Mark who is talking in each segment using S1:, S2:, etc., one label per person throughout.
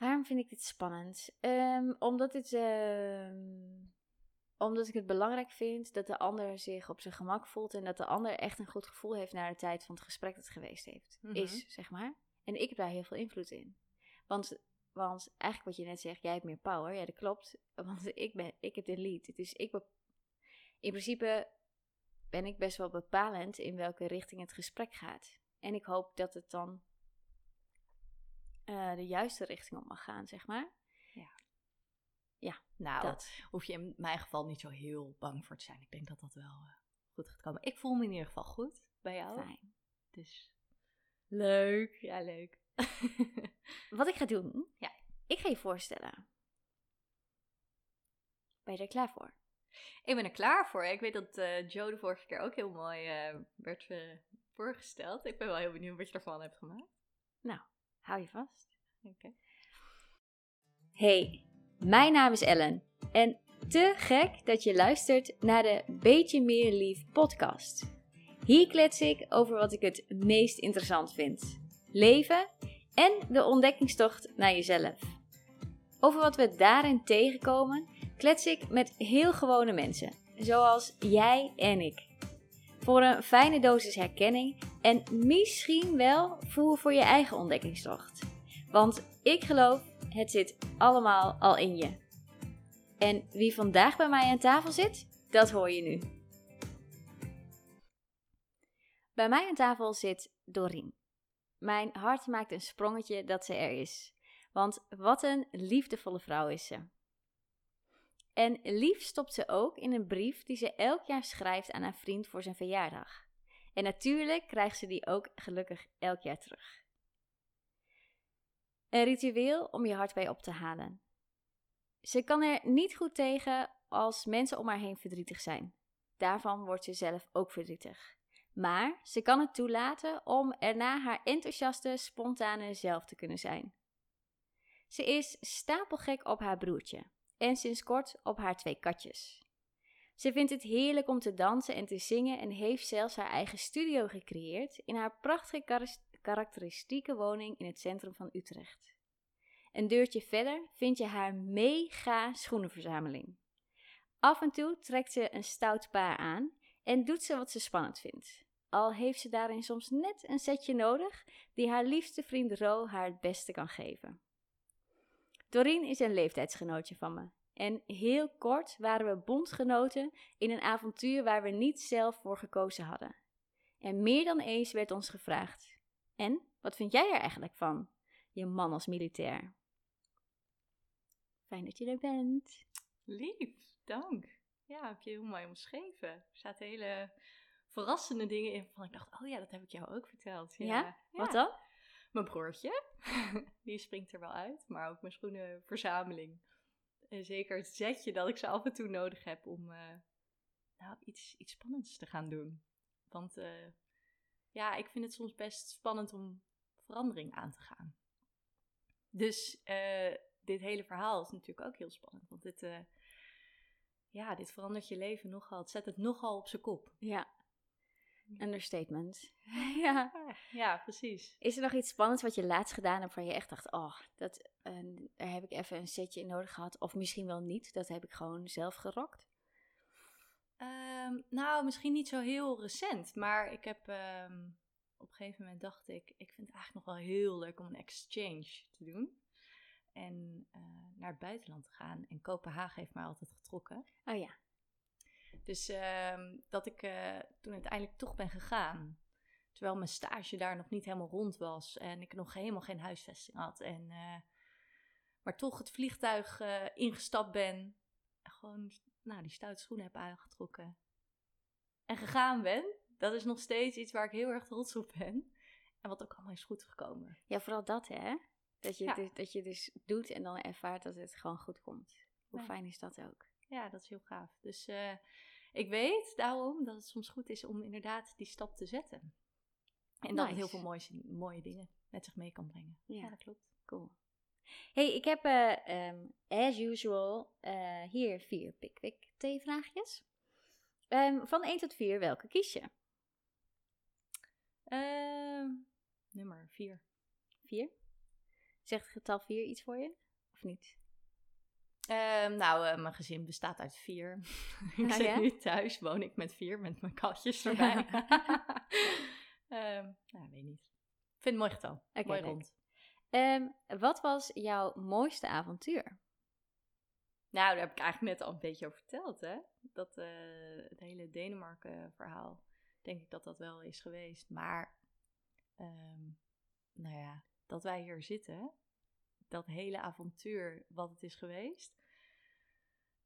S1: Waarom vind ik dit spannend? Ehm, omdat, het, ehm, omdat ik het belangrijk vind dat de ander zich op zijn gemak voelt en dat de ander echt een goed gevoel heeft naar de tijd van het gesprek dat geweest heeft.
S2: Mhm.
S1: Is, zeg maar. En ik heb daar heel veel invloed in. Want, want eigenlijk wat je net zegt, jij hebt meer power. Ja, dat klopt. Want ik, ben, ik heb de lead. Dus ik bep- in principe ben ik best wel bepalend in welke richting het gesprek gaat. En ik hoop dat het dan eh, de juiste richting op mag gaan, zeg maar.
S2: Nou,
S1: Dat.
S2: hoef je in mijn geval niet zo heel bang voor te zijn. Ik denk dat dat wel eh, goed gaat komen. Ik voel me in ieder geval goed bij jou.
S1: Fijn.
S2: Dus leuk. Ja, leuk.
S1: Wat ik ga doen?
S2: Ja.
S1: Ik ga je voorstellen. Ben je er klaar voor?
S2: ik ben er klaar voor. Ik weet dat eh, Joe de vorige keer ook heel mooi werd voorgesteld. Ik ben wel heel benieuwd wat je ervan hebt gemaakt.
S1: Hou je vast. Hey, mijn naam is Ellen. En te gek dat je luistert naar de Beetje Meer Lief podcast. Hier klets ik over wat ik het meest interessant vind. Leven en de ontdekkingstocht naar jezelf. Over wat we daarin tegenkomen, klets ik met heel gewone mensen, zoals jij en ik. Voor een fijne dosis herkenning en misschien wel voer voor je eigen ontdekkingstocht. Want ik geloof, het zit allemaal al in je. En wie vandaag bij mij aan tafel zit, dat hoor je nu. Bij mij aan tafel zit Dorien. Mijn hart maakt een sprongetje dat ze er is. Want wat een liefdevolle vrouw is ze. En lief stopt ze ook in een brief die ze elk jaar schrijft aan een vriend voor zijn verjaardag. En natuurlijk krijgt ze die ook gelukkig elk jaar terug. Een ritueel om je hart bij op te halen. Ze kan er niet goed tegen als mensen om haar heen verdrietig zijn. Daarvan wordt ze zelf ook verdrietig. Maar ze kan het toelaten om erna haar enthousiaste, spontane zelf te kunnen zijn. Ze is stapelgek op haar broertje en sinds kort op haar twee katjes. Ze vindt het heerlijk om te dansen en te zingen en heeft zelfs haar eigen studio gecreëerd in haar prachtige karakteristieke woning in het centrum van Utrecht. Een deurtje verder vind je haar mega schoenenverzameling. Af en toe trekt ze een stout paar aan en doet ze wat ze spannend vindt. Al heeft ze daarin soms net een setje nodig die haar liefste vriend Ro haar het beste kan geven. Doreen is een leeftijdsgenootje van me. En heel kort waren we bondgenoten in een avontuur waar we niet zelf voor gekozen hadden. En meer dan eens werd ons gevraagd: En wat vind jij er eigenlijk van, je man als militair? Fijn dat je er bent.
S2: Lief, dank. Ja, heb je heel mooi omschreven. Er zaten hele verrassende dingen in van ik dacht, oh ja, dat heb ik jou ook verteld.
S1: Ja? Wat dan?
S2: Mijn broertje, die springt er wel uit, maar ook mijn schoenenverzameling. Zeker het zetje dat ik ze af en toe nodig heb om eh, nou, iets, iets spannends te gaan doen. Want eh, ja, ik vind het soms best spannend om verandering aan te gaan. Dus eh, dit hele verhaal is natuurlijk ook heel spannend. Want dit, ja, dit verandert je leven nogal. Het zet het nogal op zijn kop.
S1: Ja. Understatement. ja.
S2: Ja, precies.
S1: Is er nog iets spannends wat je laatst gedaan hebt waar je echt dacht, oh, dat, eh, daar heb ik even een setje in nodig gehad. Of misschien wel niet, dat heb ik gewoon zelf gerokt.
S2: Ehm, nou, misschien niet zo heel recent, maar ik heb ehm, op een gegeven moment dacht ik, ik vind het eigenlijk nog wel heel leuk om een exchange te doen. En eh, naar het buitenland te gaan. En Kopenhagen heeft mij altijd getrokken.
S1: Oh ja.
S2: Dus ehm, dat ik eh, toen uiteindelijk toch ben gegaan. Terwijl mijn stage daar nog niet helemaal rond was. En ik nog helemaal geen huisvesting had. En, eh, maar toch het vliegtuig eh, ingestapt ben. En gewoon nou, die stoute schoenen heb aangetrokken. En gegaan ben. Dat is nog steeds iets waar ik heel erg trots op ben. En wat ook allemaal is goed gekomen.
S1: Ja, vooral dat hè. Dat je,
S2: Ja.
S1: dus, dat je dus doet en dan ervaart dat het gewoon goed komt. Hoe
S2: Ja.
S1: fijn is dat ook?
S2: Ja, dat is heel gaaf. Dus eh, ik weet daarom dat het soms goed is om inderdaad die stap te zetten. En dat het heel
S1: Nice.
S2: veel mooie, mooie dingen met zich mee kan brengen.
S1: Ja.
S2: Ja, dat klopt.
S1: Cool. hey, ik heb eh, ehm, as usual eh, hier vier Pickwick theevraagjes. Ehm van 1 tot 4, welke kies je?
S2: Ehm, nummer vier.
S1: 4. Zegt getal 4 iets voor je? Of niet?
S2: Ehm, nou, eh, mijn gezin bestaat uit vier. ik
S1: Ah,
S2: zit
S1: ja?
S2: nu thuis, woon ik met vier, met mijn katjes erbij. Ehm, nou, weet niet. Ik vind het mooi getal. Mooi rond.
S1: Ehm, wat was jouw mooiste avontuur?
S2: Nou, daar heb ik eigenlijk net al een beetje over verteld, hè. Dat eh, het hele Denemarken verhaal, denk ik dat dat wel is geweest. Maar, nou ja, dat wij hier zitten, dat hele avontuur wat het is geweest.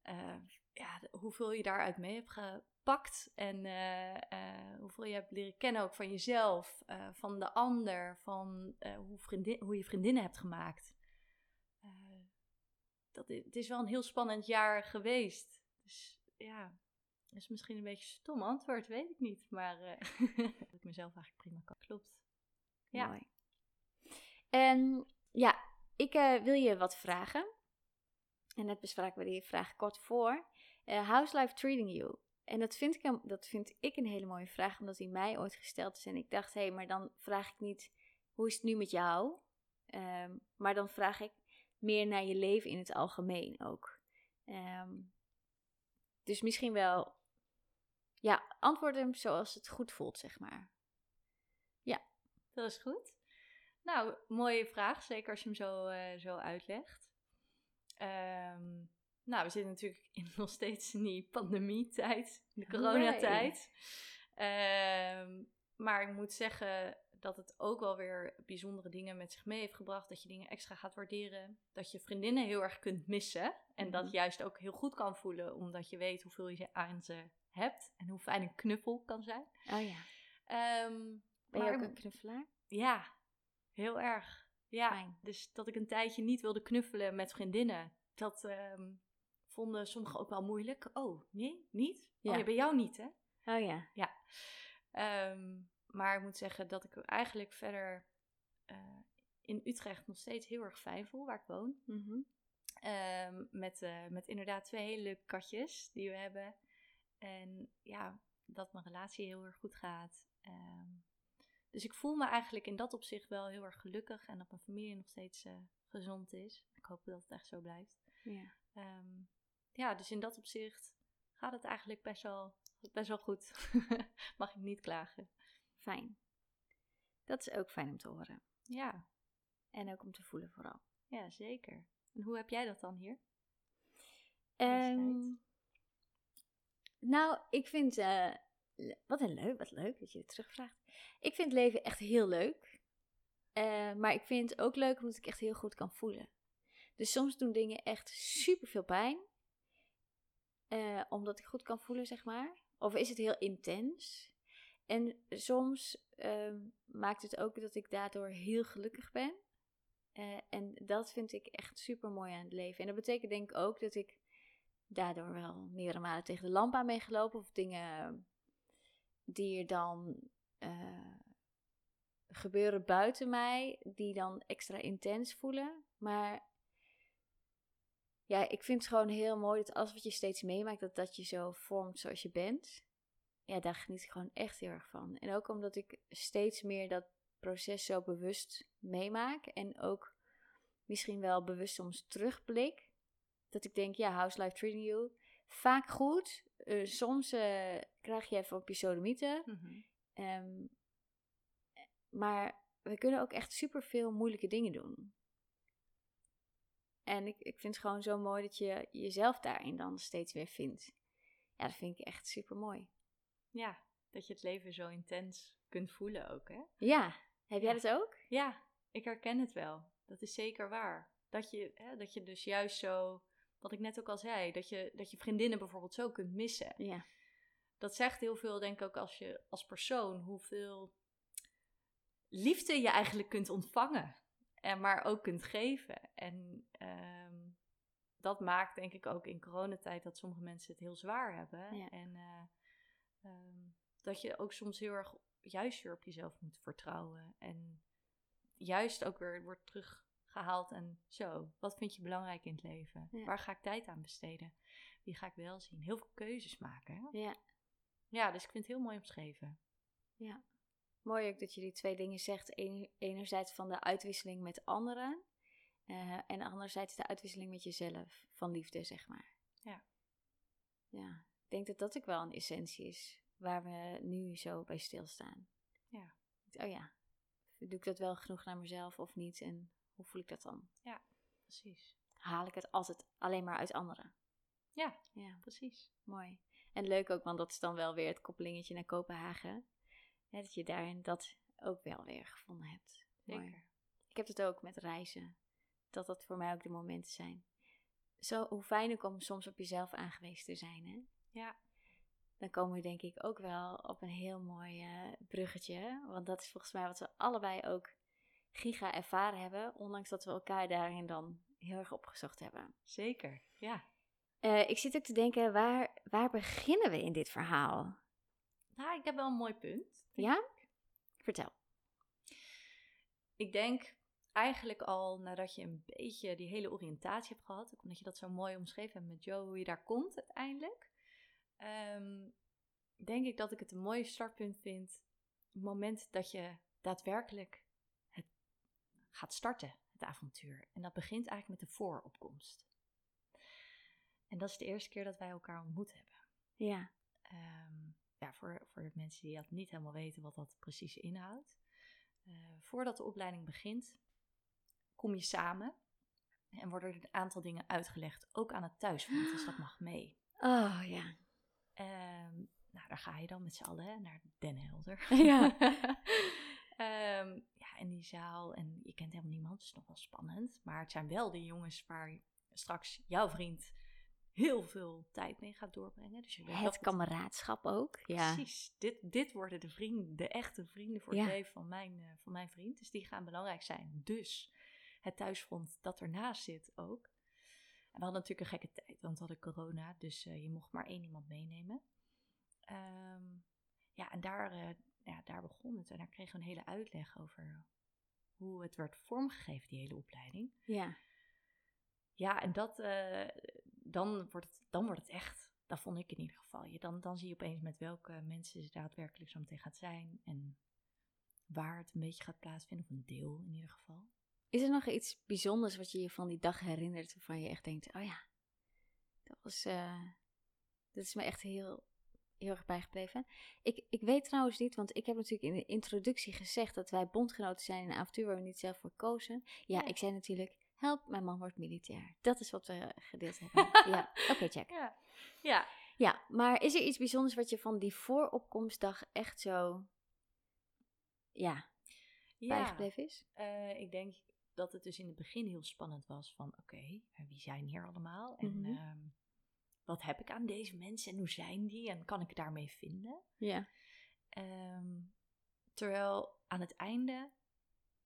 S2: Eh, ja, hoeveel je daaruit mee hebt gepakt en eh, eh, hoeveel je hebt leren kennen ook van jezelf, van de ander, van hoe, vriendin, hoe je vriendinnen hebt gemaakt. Dat het is wel een heel spannend jaar geweest. Dus ja, dat is misschien een beetje een stom antwoord, weet ik niet. Maar dat ik mezelf eigenlijk prima kan. Klopt. Ja.
S1: Mooi. En ja, ik wil je wat vragen. En net bespraken we die vraag kort voor. Eh how's life treating you? En dat vind, ik een, dat vind ik een hele mooie vraag, omdat die mij ooit gesteld is. En ik dacht, hé, hey, maar dan vraag ik niet, hoe is het nu met jou? Ehm, maar dan vraag ik meer naar je leven in het algemeen ook. Ehm, dus misschien wel, ja, antwoord hem zoals het goed voelt, zeg maar.
S2: Dat is goed. Nou, mooie vraag, zeker als je hem zo, eh, zo uitlegt. Ehm, nou, we zitten natuurlijk in, nog steeds in die pandemietijd, in de coronatijd. Ehm, maar ik moet zeggen dat het ook wel weer bijzondere dingen met zich mee heeft gebracht. Dat je dingen extra gaat waarderen. Dat je vriendinnen heel erg kunt missen. En dat
S1: Mhm.
S2: juist ook heel goed kan voelen, omdat je weet hoeveel je aan ze hebt. En hoe fijn een knuffel kan zijn.
S1: Oh ja.
S2: Ehm,
S1: Ben je
S2: maar-
S1: ook een knuffelaar?
S2: ja, heel erg. Ja,
S1: Fijn.
S2: dus dat ik een tijdje niet wilde knuffelen met vriendinnen. Dat ehm, vonden sommigen ook wel moeilijk. Oh, nee, niet?
S1: Ja.
S2: Oh, ja, bij jou niet, hè?
S1: Oh ja.
S2: Ehm, maar ik moet zeggen dat ik eigenlijk verder eh, in Utrecht nog steeds heel erg fijn voel, waar ik woon.
S1: Mhm.
S2: Ehm, met, eh, met inderdaad twee hele leuke katjes die we hebben. En ja, dat mijn relatie heel erg goed gaat. Ehm, dus ik voel me eigenlijk in dat opzicht wel heel erg gelukkig. En dat mijn familie nog steeds eh, gezond is. Ik hoop dat het echt zo blijft.
S1: ja.
S2: Ehm, ja, dus in dat opzicht gaat het eigenlijk best wel, best wel goed. Mag ik niet klagen.
S1: Fijn. Dat is ook fijn om te horen.
S2: Ja,
S1: En ook om te voelen vooral.
S2: ja, zeker. En hoe heb jij dat dan hier? Tijd.
S1: nou, ik vind... eh, wat een leuk, wat leuk dat je het terugvraagt. Ik vind leven echt heel leuk. Eh, maar ik vind het ook leuk omdat ik echt heel goed kan voelen. Dus soms doen dingen echt super veel pijn. eh, omdat ik goed kan voelen, zeg maar. Of is het heel intens. En soms ehm, maakt het ook dat ik daardoor heel gelukkig ben. Eh, en dat vind ik echt super mooi aan het leven. En dat betekent denk ik ook dat ik daardoor wel meerdere malen tegen de lamp aan ben gelopen. Of dingen die er dan eh, gebeuren buiten mij, die dan extra intens voelen. Maar ja, ik vind het gewoon heel mooi dat alles wat je steeds meemaakt, dat dat je zo vormt zoals je bent. Ja, daar geniet ik gewoon echt heel erg van. En ook omdat ik steeds meer dat proces zo bewust meemaak. En ook misschien wel bewust soms terugblik. Dat ik denk, ja, how's life treating you? Vaak goed. Eh, soms eh, krijg je even op je sodomieten. Ehm, maar we kunnen ook echt superveel moeilijke dingen doen. En ik, ik vind het gewoon zo mooi dat je jezelf daarin dan steeds weer vindt. Ja, dat vind ik echt super mooi.
S2: Ja, dat je het leven zo intens kunt voelen ook, hè?
S1: Ja, heb jij
S2: Ja.
S1: dat ook?
S2: Ja, ik herken het wel. Dat is zeker waar. Dat je, hè, dat je dus juist zo, wat ik net ook al zei, dat je, dat je vriendinnen bijvoorbeeld zo kunt missen.
S1: Ja.
S2: Dat zegt heel veel, denk ik ook, als je als persoon, hoeveel liefde je eigenlijk kunt ontvangen. En maar ook kunt geven. En ehm, dat maakt, denk ik, ook in coronatijd dat sommige mensen het heel zwaar hebben.
S1: Ja.
S2: En eh, ehm, dat je ook soms heel erg juist weer op jezelf moet vertrouwen. En juist ook weer wordt teruggehaald en zo. Wat vind je belangrijk in het leven?
S1: Ja.
S2: Waar ga ik tijd aan besteden? Wie ga ik wel zien? Heel veel keuzes maken. Hè?
S1: Ja.
S2: Ja, dus ik vind het heel mooi omschreven.
S1: Mooi ook dat je die twee dingen zegt. Enerzijds van de uitwisseling met anderen. Eh, en anderzijds de uitwisseling met jezelf van liefde, zeg maar.
S2: Ja.
S1: Ja, ik denk dat dat ook wel een essentie is waar we nu zo bij stilstaan.
S2: Ja.
S1: Oh ja, doe ik dat wel genoeg naar mezelf of niet? En hoe voel ik dat dan?
S2: Precies.
S1: Haal ik het altijd alleen maar uit anderen?
S2: Ja,
S1: Ja,
S2: precies.
S1: mooi. En leuk ook, want dat is dan wel weer het koppelingetje naar Kopenhagen. Hè, dat je daarin dat ook wel weer gevonden hebt. Mooi.
S2: Zeker.
S1: Ik heb het ook met reizen. Dat dat voor mij ook de momenten zijn. Zo, hoe fijn ook om soms op jezelf aangewezen te zijn, hè?
S2: Ja.
S1: Dan komen we denk ik ook wel op een heel mooi eh, bruggetje. Want dat is volgens mij wat we allebei ook giga ervaren hebben. Ondanks dat we elkaar daarin dan heel erg opgezocht hebben.
S2: Zeker. Ja.
S1: Eh, ik zit ook te denken, waar, waar beginnen we in dit verhaal?
S2: Nou, ik heb wel een mooi punt.
S1: Ja? Vertel.
S2: Ik denk eigenlijk al nadat je een beetje die hele oriëntatie hebt gehad, omdat je dat zo mooi omschreven hebt met Joe, hoe je daar komt uiteindelijk, ehm, denk ik dat ik het een mooi startpunt vind. Het moment dat je daadwerkelijk gaat starten, het avontuur. En dat begint eigenlijk met de vooropkomst. En dat is de eerste keer dat wij elkaar ontmoet hebben.
S1: Ja.
S2: Ehm, ja, voor, voor de mensen die dat niet helemaal weten wat dat precies inhoudt. Eh, voordat de opleiding begint, kom je samen en worden er een aantal dingen uitgelegd, ook aan het thuisfront, dus dat mag mee.
S1: Oh ja.
S2: Ehm, nou, daar ga je dan met z'n allen hè, naar Den Helder.
S1: Ja.
S2: Ehm, ja, in die zaal, en je kent helemaal niemand, dus nog wel spannend. Maar het zijn wel de jongens waar straks jouw vriend heel veel tijd mee gaat doorbrengen. Dus je weet
S1: Het kameraadschap ook. Ja.
S2: Precies. Dit, dit worden de vrienden, de echte vrienden voor
S1: Ja.
S2: het leven van mijn, eh, van mijn vriend. Dus die gaan belangrijk zijn. Dus het thuisfront dat ernaast zit ook. En we hadden natuurlijk een gekke tijd, want we hadden corona. Dus eh, je mocht maar één iemand meenemen. Ehm, ja, en daar, eh, ja, daar begon het. En daar kregen we een hele uitleg over hoe het werd vormgegeven, die hele opleiding.
S1: Ja.
S2: Ja, en dat, eh, dan, wordt het, dan wordt het echt. Dat vond ik in ieder geval. Je, dan, dan zie je opeens met welke mensen ze daadwerkelijk zo meteen gaat zijn. En waar het een beetje gaat plaatsvinden. Of een deel in ieder geval.
S1: Is er nog iets bijzonders wat je je van die dag herinnert waarvan je echt denkt, oh ja, dat was, eh, dat is me echt heel, heel erg bijgebleven. Ik, ik weet trouwens niet, want ik heb natuurlijk in de introductie gezegd dat wij bondgenoten zijn in een avontuur waar we niet zelf voor kozen. Ja,
S2: Ja.
S1: ik zei natuurlijk, help, mijn man wordt militair. Dat is wat we gedeeld hebben. ja, oké, check.
S2: Ja. Ja.
S1: Ja, maar is er iets bijzonders wat je van die vooropkomstdag echt zo, ja, bijgebleven is?
S2: eh, ik denk dat het dus in het begin heel spannend was van oké, wie zijn hier allemaal? En
S1: Mhm.
S2: ehm, wat heb ik aan deze mensen en hoe zijn die? En kan ik daarmee vinden?
S1: Ja.
S2: Ehm, terwijl aan het einde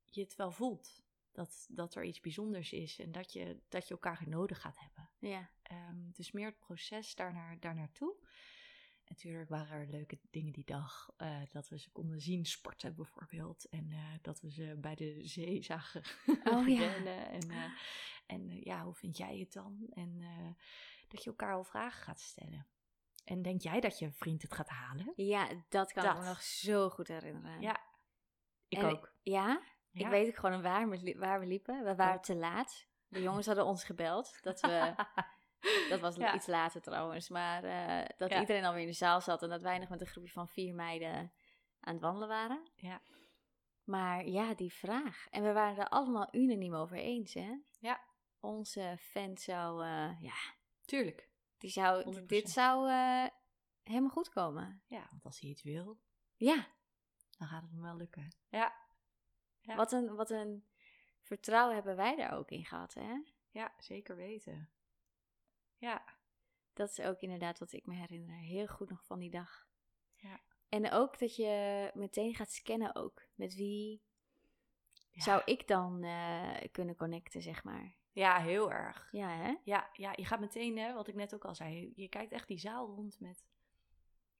S2: je het wel voelt. Dat, dat er iets bijzonders is en dat je, dat je elkaar nodig gaat hebben.
S1: Ja.
S2: Ehm, het is meer het proces daarnaar, daarnaartoe. Natuurlijk waren er leuke dingen die dag. eh, dat we ze konden zien sporten bijvoorbeeld. En eh, dat we ze bij de zee zagen
S1: Oh, ja.
S2: En, eh, en ja, hoe vind jij het dan? En dat je elkaar al vragen gaat stellen. En denk jij dat je vriend het gaat halen?
S1: Ja, dat kan ik me nog zo goed herinneren.
S2: Ja, ik
S1: En-
S2: ook.
S1: Ja? Ik weet ook gewoon waar we, waar we liepen. We waren te laat. De jongens hadden ons gebeld. Dat we, dat was
S2: Ja.
S1: iets later trouwens. Maar eh, dat
S2: Ja.
S1: iedereen alweer in de zaal zat. En dat wij nog met een groepje van vier meiden aan het wandelen waren.
S2: Ja.
S1: Maar ja, die vraag. En we waren er allemaal unaniem over eens, hè?
S2: Ja.
S1: Onze vent zou, eh, ja,
S2: Tuurlijk.
S1: die zou,
S2: 100%.
S1: dit zou eh, helemaal goed komen.
S2: Ja, want als hij iets wil,
S1: Ja,
S2: dan gaat het hem wel lukken. Ja, Ja.
S1: Wat, een, wat een vertrouwen hebben wij daar ook in gehad, hè?
S2: ja zeker weten. Ja,
S1: Dat is ook inderdaad wat ik me herinner. Heel goed nog van die dag.
S2: Ja.
S1: En ook dat je meteen gaat scannen ook. Met wie
S2: Ja.
S1: zou ik dan eh, kunnen connecten, zeg maar.
S2: Ja heel erg.
S1: Ja, hè?
S2: Ja, ja, je gaat meteen, hè, wat ik net ook al zei, je kijkt echt die zaal rond met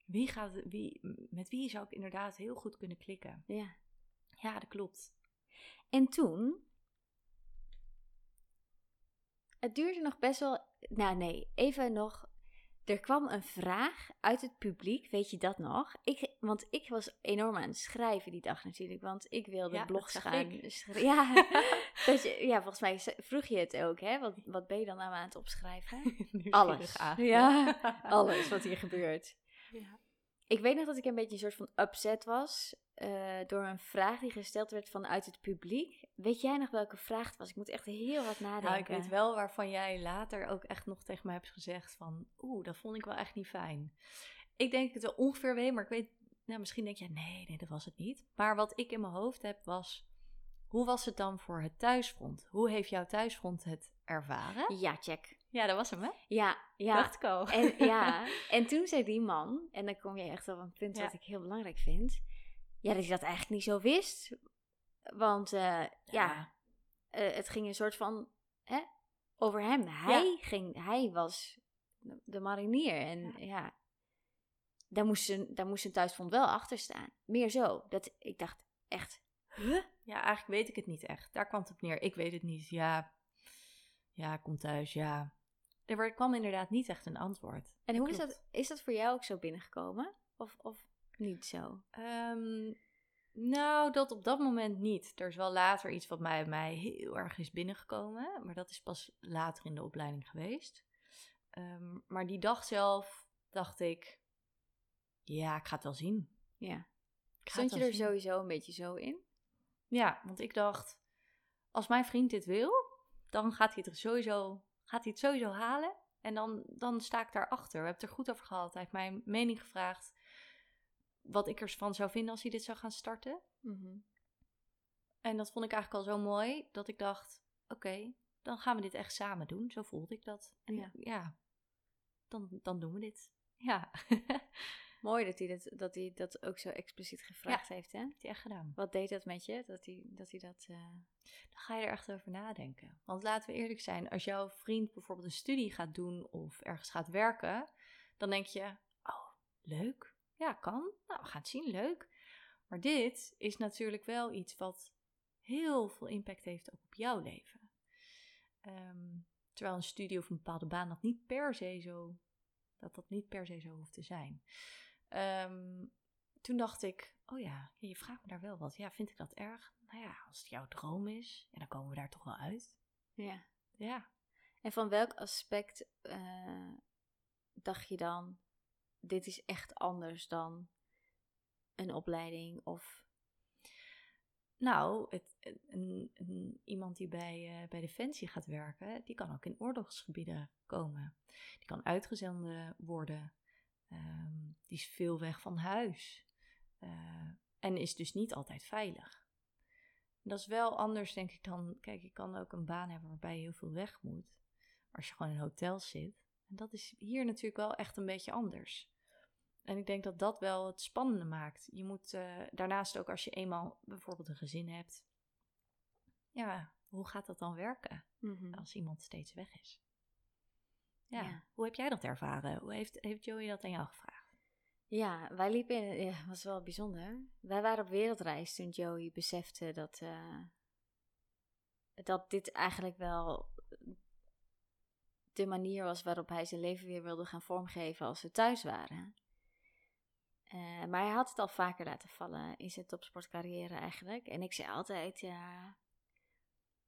S2: wie gaat, wie, met wie zou ik inderdaad heel goed kunnen klikken.
S1: Ja.
S2: Ja, dat klopt.
S1: En toen... Het duurde nog best wel... Nou nee, even nog... Er kwam een vraag uit het publiek, weet je dat nog? Ik, want ik was enorm aan het schrijven die dag natuurlijk, want ik wilde
S2: Ja,
S1: blogs gaan.
S2: ik.
S1: schri- Ja, dat je, ja, volgens mij vroeg je het ook, hè? Wat, wat ben je dan nou aan het opschrijven? Alles.
S2: aan.
S1: Ja, alles wat hier gebeurt.
S2: Ja.
S1: Ik weet nog dat ik een beetje een soort van upset was eh, door een vraag die gesteld werd vanuit het publiek. Weet jij nog welke vraag het was? Ik moet echt heel hard nadenken.
S2: Nou, ik weet wel waarvan jij later ook echt nog tegen me hebt gezegd van... Oeh, dat vond ik wel echt niet fijn. Ik denk het wel ongeveer weet, maar ik weet... Nou, misschien denk je, nee, nee, dat was het niet. Maar wat ik in mijn hoofd heb was... Hoe was het dan voor het thuisfront? Hoe heeft jouw thuisfront het ervaren?
S1: Ja, check.
S2: Ja, dat was hem, hè?
S1: Ja, ja.
S2: Dacht ik al.
S1: En, ja, en toen zei die man, en dan kom je echt op een punt
S2: Ja.
S1: wat ik heel belangrijk vind. Ja, dat hij dat eigenlijk niet zo wist. Want eh, ja, eh, het ging een soort van hè, over hem. Hij, ging, hij was de- marinier. En ja, daar, moest zijn, daar moest zijn thuisfront wel achter staan. Meer zo. Dat, ik dacht echt, huh?
S2: Ja, eigenlijk weet ik het niet echt. Daar kwam het op neer. Ik weet het niet. Ja, ja, kom thuis, ja. Er kwam inderdaad niet echt een antwoord.
S1: En hoe is dat, is dat voor jou ook zo binnengekomen? Of, of niet zo?
S2: Ehm, nou, dat op dat moment niet. Er is wel later iets wat mij, mij heel erg is binnengekomen. Maar dat is pas later in de opleiding geweest. Ehm, maar die dag zelf dacht ik... Ja, ik ga het wel zien.
S1: Ja. Stond je er
S2: zien.
S1: sowieso een beetje zo in?
S2: Ja, want ik dacht... Als mijn vriend dit wil, dan gaat hij het, er sowieso, gaat hij het sowieso halen. En dan, dan sta ik daarachter. We hebben het er goed over gehad. Hij heeft mijn mening gevraagd. Wat ik ervan zou vinden als hij dit zou gaan starten.
S1: Mhm.
S2: En dat vond ik eigenlijk al zo mooi dat ik dacht: oké, dan gaan we dit echt samen doen. Zo voelde ik dat. En
S1: Ja.
S2: ja, dan, dan doen we dit. Ja,
S1: Mooi dat hij dat, dat, hij dat ook zo expliciet gevraagd heeft, hè?
S2: heeft hij echt gedaan.
S1: Wat deed dat met je? Dat hij dat... Hij dat eh,
S2: Dan ga je er echt over nadenken. Want laten we eerlijk zijn, als jouw vriend bijvoorbeeld een studie gaat doen of ergens gaat werken, dan denk je: oh, leuk. Ja, kan. Nou, we gaan het zien, leuk. Maar dit is natuurlijk wel iets wat heel veel impact heeft ook op jouw leven. Ehm, terwijl een studie of een bepaalde baan dat niet per se zo, dat dat niet per se zo hoeft te zijn. Ehm, toen dacht ik, oh ja, je vraagt me daar wel wat. Ja, vind ik dat erg? Nou ja, als het jouw droom is, ja, dan komen we daar toch wel uit.
S1: ja.
S2: Ja.
S1: En van welk aspect eh, dacht je dan... Dit is echt anders dan een opleiding of...
S2: Nou, het, een, een- iemand die bij, eh, bij Defensie gaat werken, die kan ook in oorlogsgebieden komen. Die kan uitgezonden worden. Ehm, die is veel weg van huis. Eh, en is dus niet altijd veilig. Dat is wel anders, denk ik, dan... Kijk, je kan ook een baan hebben waarbij je heel veel weg moet. Als je gewoon in hotels zit. En dat is hier natuurlijk wel echt een beetje anders. En ik denk dat dat wel het spannende maakt. Je moet eh, daarnaast ook als je eenmaal bijvoorbeeld een gezin hebt. Ja, hoe gaat dat dan werken
S1: Mhm.
S2: als iemand steeds weg is? Ja,
S1: Ja.
S2: hoe heb jij dat ervaren? Hoe heeft, heeft Joey dat aan jou gevraagd?
S1: Ja, wij liepen in... Ja, was wel bijzonder. Wij waren op wereldreis toen Joey besefte dat... eh, dat dit eigenlijk wel de manier was waarop hij zijn leven weer wilde gaan vormgeven als we thuis waren. Eh, maar hij had het al vaker laten vallen in zijn topsportcarrière eigenlijk. En ik zei altijd, ja,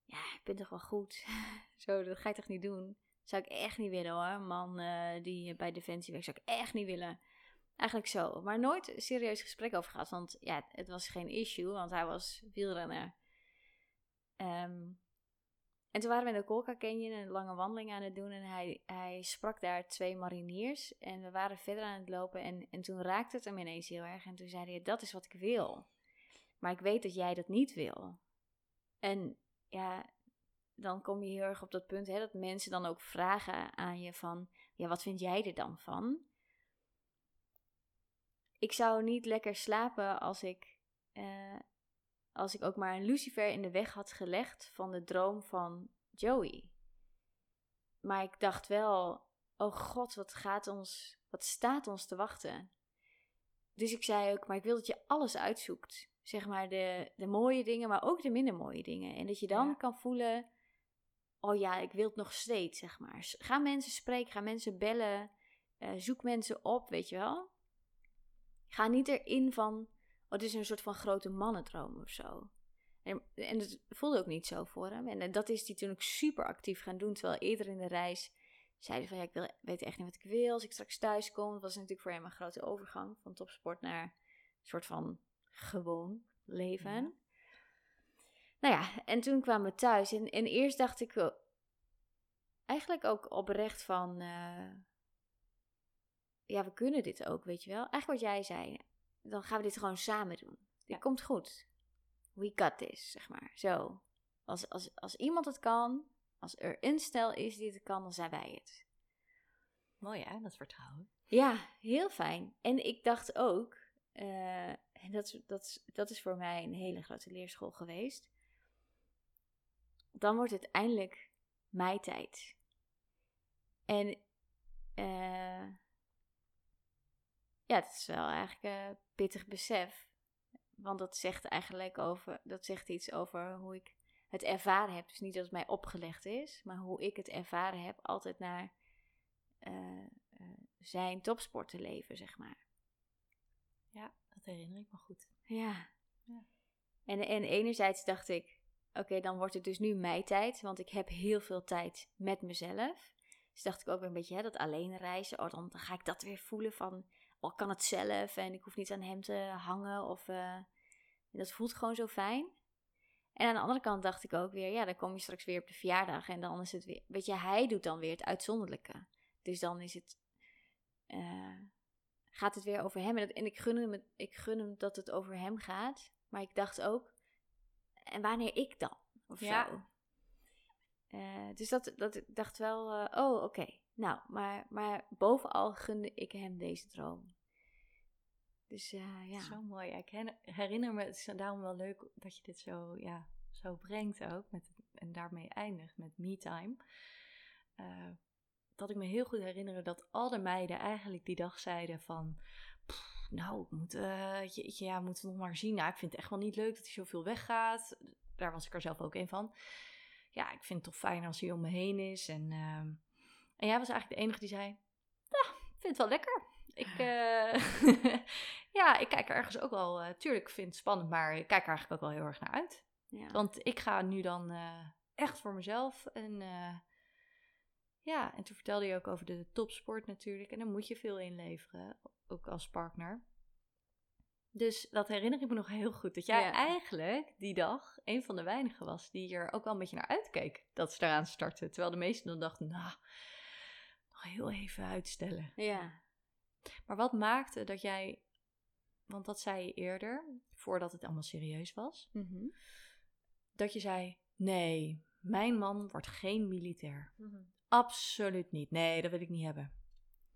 S1: ja, ik ben toch wel goed. Zo, dat ga je toch niet doen? Zou ik echt niet willen hoor. Man eh, die bij Defensie werkt, zou ik echt niet willen. Eigenlijk zo. Maar nooit serieus gesprek over gehad. Want ja, het was geen issue, want hij was wielrenner. Ehm, en toen waren we in de Colca Canyon een lange wandeling aan het doen. En hij, hij sprak daar twee mariniers. En we waren verder aan het lopen. En, en toen raakte het hem ineens heel erg. En toen zei hij, dat is wat ik wil. Maar ik weet dat jij dat niet wil. En ja, dan kom je heel erg op dat punt hè, dat mensen dan ook vragen aan je van... Ja, wat vind jij er dan van? Ik zou niet lekker slapen als ik... eh, als ik ook maar een lucifer in de weg had gelegd van de droom van Joey. Maar ik dacht wel, oh god, wat gaat ons, wat staat ons te wachten? Dus ik zei ook, maar ik wil dat je alles uitzoekt. Zeg maar de, de mooie dingen, maar ook de minder mooie dingen. En dat je dan
S2: Ja.
S1: kan voelen, oh ja, ik wil het nog steeds, zeg maar. Ga mensen spreken, ga mensen bellen. Eh, zoek mensen op, weet je wel. Ga niet erin van, oh, het is een soort van grote mannendroom of zo. En, en het voelde ook niet zo voor hem. En eh, dat is hij toen ook super actief gaan doen. Terwijl eerder in de reis zei hij van, ik wil, weet echt niet wat ik wil. Als ik straks thuis kom, dat was natuurlijk voor hem een grote overgang van topsport naar een soort van gewoon leven.
S2: Ja.
S1: Nou ja, en toen kwamen we thuis. En, en eerst dacht ik eigenlijk ook oprecht van... eh, ja, we kunnen dit ook, weet je wel. Eigenlijk wat jij zei. Dan gaan we dit gewoon samen doen. Dit
S2: Ja.
S1: komt goed. We got this, zeg maar. Zo. Als, als, als iemand het kan, als er een stel is die het kan, dan zijn wij het.
S2: Mooi hè, dat vertrouwen.
S1: Ja, heel fijn. En ik dacht ook, eh, en dat, dat, dat is voor mij een hele grote leerschool geweest. Dan wordt het eindelijk mijn tijd. En eh, ja, dat is wel eigenlijk een pittig besef. Want dat zegt eigenlijk over, dat zegt iets over hoe ik het ervaren heb. Dus niet dat het mij opgelegd is, maar hoe ik het ervaren heb, altijd naar eh, eh, zijn topsportenleven, zeg maar.
S2: Ja, dat herinner ik me goed.
S1: Ja.
S2: Ja.
S1: En, en enerzijds dacht ik, oké, dan wordt het dus nu mijn tijd, want ik heb heel veel tijd met mezelf. Dus dacht ik ook weer een beetje, hè, dat alleen reizen, oh, dan, ga ik dat weer voelen van, oh, kan het zelf en ik hoef niet aan hem te hangen. Of, eh, dat voelt gewoon zo fijn. En aan de andere kant dacht ik ook weer, ja, dan kom je straks weer op de verjaardag en dan is het weer, weet je, hij doet dan weer het uitzonderlijke. Dus dan is het, eh, gaat het weer over hem. En, dat- en ik, gun hem, ik gun hem dat het over hem gaat. Maar ik dacht ook, en wanneer ik dan? Of
S2: Ja.
S1: zo. Eh, dus dat, dat ik dacht wel, eh, oh oké. Nou, maar, maar bovenal gunde ik hem deze droom. Dus eh, ja.
S2: Zo mooi. Ja, ik herinner- me, het is daarom wel leuk dat je dit zo, ja, zo brengt ook. Met, en daarmee eindigt met me-time. Eh, dat ik me heel goed herinner dat al de meiden eigenlijk die dag zeiden van... "Pff, nou, ik moet, eh, jeetje, ja, moeten we nog maar zien. Nou, ik vind het echt wel niet leuk dat hij zoveel weggaat. Daar was ik er zelf ook een van. Ja, ik vind het toch fijn als hij om me heen is. En, ehm, en jij was eigenlijk de enige die zei... Ja, ik vind het wel lekker. Ik, eh, ja, ik kijk er ergens ook wel... eh, tuurlijk, ik vind het spannend, maar ik kijk er eigenlijk ook wel heel erg naar uit.
S1: ja.
S2: Want ik ga nu dan echt voor mezelf. En ja, en toen vertelde je ook over de topsport natuurlijk. En dan moet je veel inleveren, ook als partner. Dus dat herinner ik me nog heel goed. Dat jij
S1: Ja.
S2: eigenlijk die dag een van de weinigen was die er ook wel een beetje naar uitkeek dat ze eraan starten. Terwijl de meesten dan dachten, nou, nog heel even uitstellen.
S1: ja.
S2: Maar wat maakte dat jij, want dat zei je eerder, voordat het allemaal serieus was,
S1: Mhm.
S2: dat je zei: Nee, mijn man wordt geen militair.
S1: Mhm.
S2: Absoluut niet. Nee, dat wil ik niet hebben.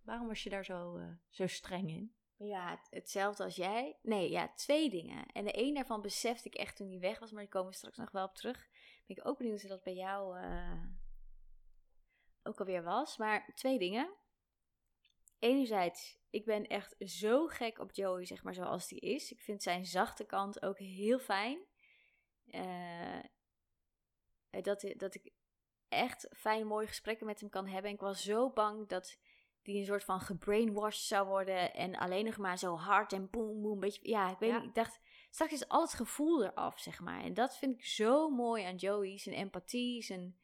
S2: Waarom was je daar zo, eh, zo streng in?
S1: Ja, het- hetzelfde als jij. Nee, ja, twee dingen. En de een daarvan besefte ik echt toen hij weg was, maar die komen we straks nog wel op terug. Ben ik ook benieuwd hoe dat bij jou eh, ook alweer was. Maar twee dingen. Enerzijds, ik ben echt zo gek op Joey, zeg maar, zoals die is. Ik vind zijn zachte kant ook heel fijn. Eh, dat, dat ik echt fijne, mooie gesprekken met hem kan hebben. En ik was zo bang dat die een soort van gebrainwashed zou worden. En alleen nog maar zo hard en boem, boem. Beetje, ja, ik weet
S2: Ja.
S1: niet. Ik dacht, straks is al het gevoel eraf, zeg maar. En dat vind ik zo mooi aan Joey. Zijn empathie, zijn...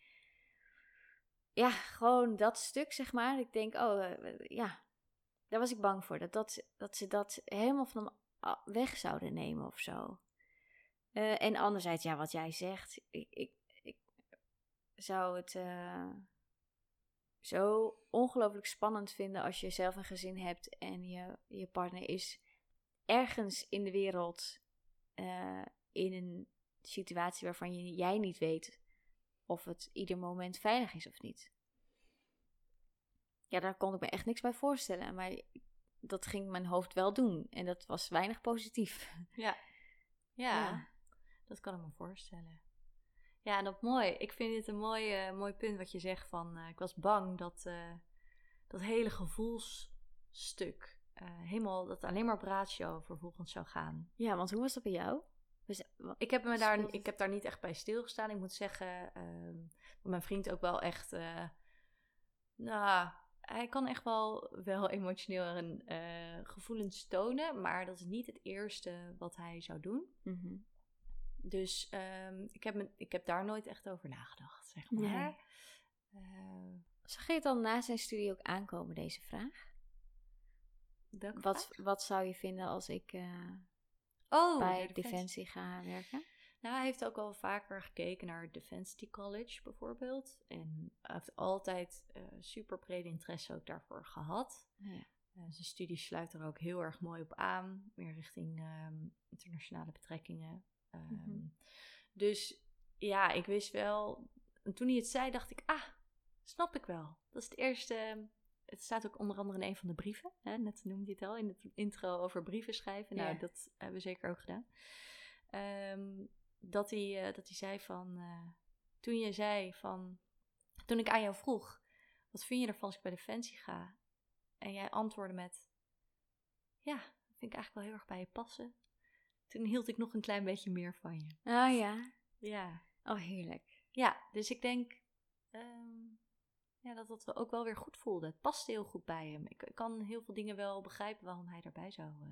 S1: Ja, gewoon dat stuk, zeg maar. Ik denk, oh, eh, ja. Daar was ik bang voor. Dat, dat, dat ze dat helemaal van hem weg zouden nemen of zo. Eh, en anderzijds, ja, wat jij zegt. Ik, ik zou het... eh, zo ongelooflijk spannend vinden als je zelf een gezin hebt en je, je partner is ergens in de wereld eh, in een situatie waarvan je, jij niet weet of het ieder moment veilig is of niet. Ja, daar kon ik me echt niks bij voorstellen, maar dat ging mijn hoofd wel doen en dat was weinig positief.
S2: Ja. Ja, dat kan ik me voorstellen. Ja, en dat mooi. Ik vind dit een mooi, eh, mooi punt wat je zegt van... eh, ik was bang dat eh, dat hele gevoelsstuk... helemaal, dat alleen maar op ratio vervolgens zou gaan.
S1: Ja, want hoe was dat bij jou? Dus,
S2: Ik heb, me daar, ik heb daar niet echt bij stilgestaan. Ik moet zeggen, ehm, mijn vriend ook wel echt... nou, hij kan echt wel, wel emotioneel en gevoelens tonen, maar dat is niet het eerste wat hij zou doen.
S1: Mhm.
S2: Dus ehm, ik, heb me, ik heb daar nooit echt over nagedacht, zeg maar.
S1: Nee.
S2: Eh,
S1: Zag je het dan na zijn studie ook aankomen, deze vraag?
S2: welke
S1: Wat,
S2: vraag?
S1: wat zou je vinden als ik eh,
S2: oh,
S1: bij
S2: de
S1: Defensie ga werken?
S2: Nou, hij heeft ook al vaker gekeken naar Defensie College bijvoorbeeld. En hij heeft altijd eh, super brede interesse ook daarvoor gehad.
S1: Ja.
S2: Zijn studie sluit er ook heel erg mooi op aan, meer richting ehm, internationale betrekkingen. Ehm,
S1: Mhm.
S2: Dus ja, ik wist wel. En toen hij het zei, dacht ik, ah, snap ik wel. Dat is het eerste. Het staat ook onder andere in een van de brieven. Hè? Net noemde hij het al in het intro over brieven schrijven. Nou,
S1: Ja.
S2: dat hebben we zeker ook gedaan. Ehm, dat, hij, eh, dat hij zei van. eh, toen je zei van. Toen ik aan jou vroeg. Wat vind je ervan als ik bij Defensie ga? En jij antwoordde met: Ja, dat vind ik eigenlijk wel heel erg bij je passen. Toen hield ik nog een klein beetje meer van je.
S1: Ah ja.
S2: Ja,
S1: Oh, heerlijk.
S2: ja dus ik denk ehm, ja, dat dat ook wel weer goed voelde. Het paste heel goed bij hem. Ik, ik kan heel veel dingen wel begrijpen waarom hij daarbij zou. eh,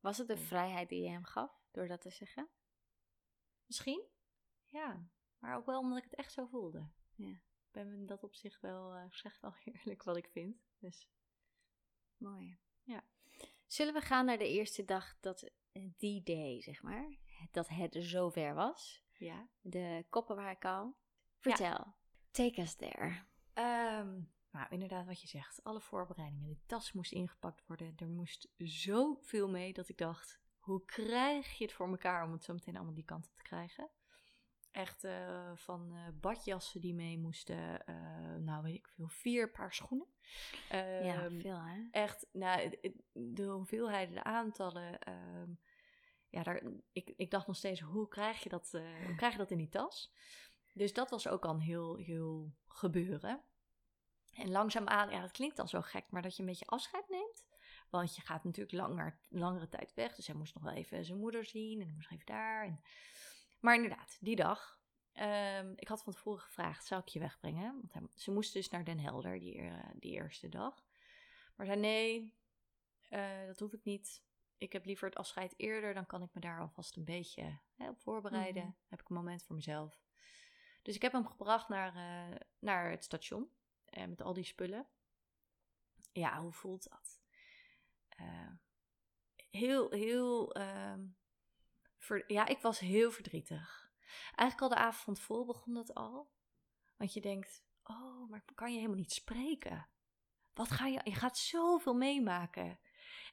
S1: Was het de vrijheid die je hem gaf door dat te zeggen?
S2: Misschien, ja. Maar ook wel omdat ik het echt zo voelde.
S1: Ja.
S2: Ik ben in dat opzicht wel, eh zeg wel eerlijk wat ik vind. Dus
S1: Mooi.
S2: Ja.
S1: Zullen we gaan naar de eerste dag dat die day, zeg maar, dat het zover was?
S2: ja.
S1: De koppenwaarkou. Vertel. Take us there.
S2: Ehm, nou, inderdaad wat je zegt. Alle voorbereidingen. De tas moest ingepakt worden. Er moest zoveel mee dat ik dacht... Hoe krijg je het voor elkaar om het zo meteen allemaal die kant op te krijgen? Echt eh, van eh, badjassen die mee moesten. eh, nou, weet ik veel. Vier paar schoenen.
S1: ja,
S2: Ehm,
S1: veel hè?
S2: echt, nou, de hoeveelheden, de aantallen. ehm, ja, daar, ik, ik dacht nog steeds, hoe krijg, je dat, hoe krijg je dat in die tas? Dus dat was ook al een heel, heel gebeuren. En langzaamaan, ja, dat klinkt dan zo gek, maar dat je een beetje afscheid neemt. Want je gaat natuurlijk langer, langere tijd weg. Dus hij moest nog wel even zijn moeder zien en hij moest even daar. En... Maar inderdaad, die dag. ehm, ik had van tevoren gevraagd, zou ik je wegbrengen? Want hij- ze moest dus naar Den Helder die, eh, die eerste dag. Maar zei nee, eh, dat hoef ik niet. Ik heb liever het afscheid eerder, dan kan ik me daar alvast een beetje hè, op voorbereiden.
S1: Mhm.
S2: Heb ik een moment voor mezelf. Dus ik heb hem gebracht naar, eh, naar het station eh, met al die spullen. Ja, hoe voelt dat? Heel, heel. ehm, ver- ja, ik was heel verdrietig. Eigenlijk al de avond tevoren begon dat al. Want je denkt: oh, maar kan je helemaal niet spreken? Wat ga je? Je gaat zoveel meemaken.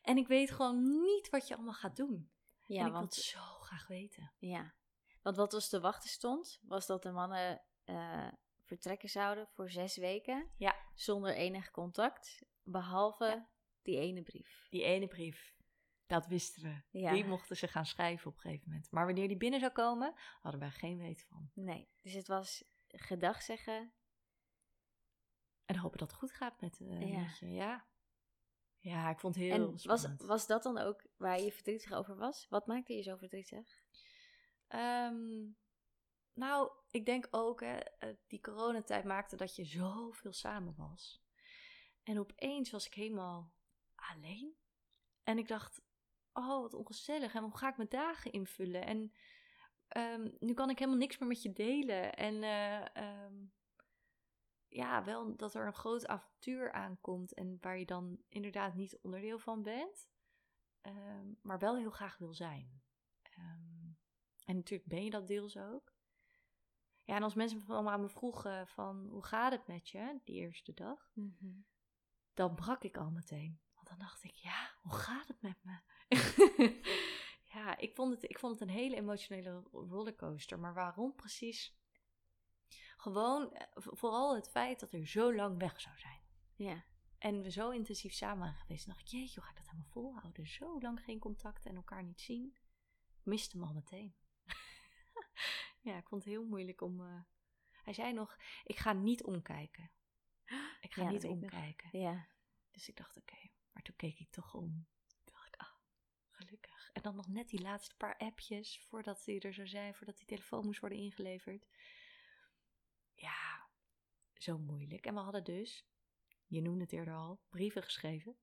S2: En ik weet gewoon niet wat je allemaal gaat doen.
S1: Ja,
S2: en ik wil
S1: want,
S2: het zo graag weten.
S1: ja. want wat ons te wachten stond, was dat de mannen eh, vertrekken zouden voor zes weken.
S2: Ja.
S1: Zonder enig contact, behalve
S2: Ja.
S1: die ene brief.
S2: Die ene brief, dat wisten we.
S1: Ja.
S2: Die mochten ze gaan schrijven op een gegeven moment. Maar wanneer die binnen zou komen, hadden wij geen weet van.
S1: Nee, dus het was gedag zeggen.
S2: En hopen dat het goed gaat met, eh
S1: Ja.
S2: met je. Ja. ja, ik vond het heel
S1: En was,
S2: spannend.
S1: was dat dan ook waar je verdrietig over was? Wat maakte je zo verdrietig?
S2: Ehm, nou, ik denk ook, hè, eh, die coronatijd maakte dat je zoveel samen was. En opeens was ik helemaal alleen. En ik dacht, oh, wat ongezellig. En hoe ga ik mijn dagen invullen? En ehm, nu kan ik helemaal niks meer met je delen. En eh, ehm, ja, wel dat er een groot avontuur aankomt. En waar je dan inderdaad niet onderdeel van bent. ehm, maar wel heel graag wil zijn. En natuurlijk ben je dat deels ook. Ja, en als mensen van aan me vroegen van hoe gaat het met je die eerste dag, dan brak ik al meteen. Want dan dacht ik, ja, hoe gaat het met me? ja, ik vond, het, ik vond het een hele emotionele rollercoaster. Maar waarom precies? Gewoon eh, vooral het feit dat er zo lang weg zou zijn.
S1: Ja,
S2: En we zo intensief samen waren geweest. Dacht ik, jeetje, hoe ga ik dat helemaal volhouden? Zo lang geen contact en elkaar niet zien. Ik miste hem al meteen. ja, ik vond het heel moeilijk om... eh, Hij zei nog, ik ga niet omkijken. Ik ga
S1: Ja,
S2: niet omkijken.
S1: ja.
S2: Dus ik dacht, oké. Maar toen keek ik toch om. Toen dacht ik, ah, En dan nog net die laatste paar appjes voordat hij er zou zijn, voordat die telefoon moest worden ingeleverd. Ja, zo moeilijk. En we hadden dus je noemde het eerder al, brieven geschreven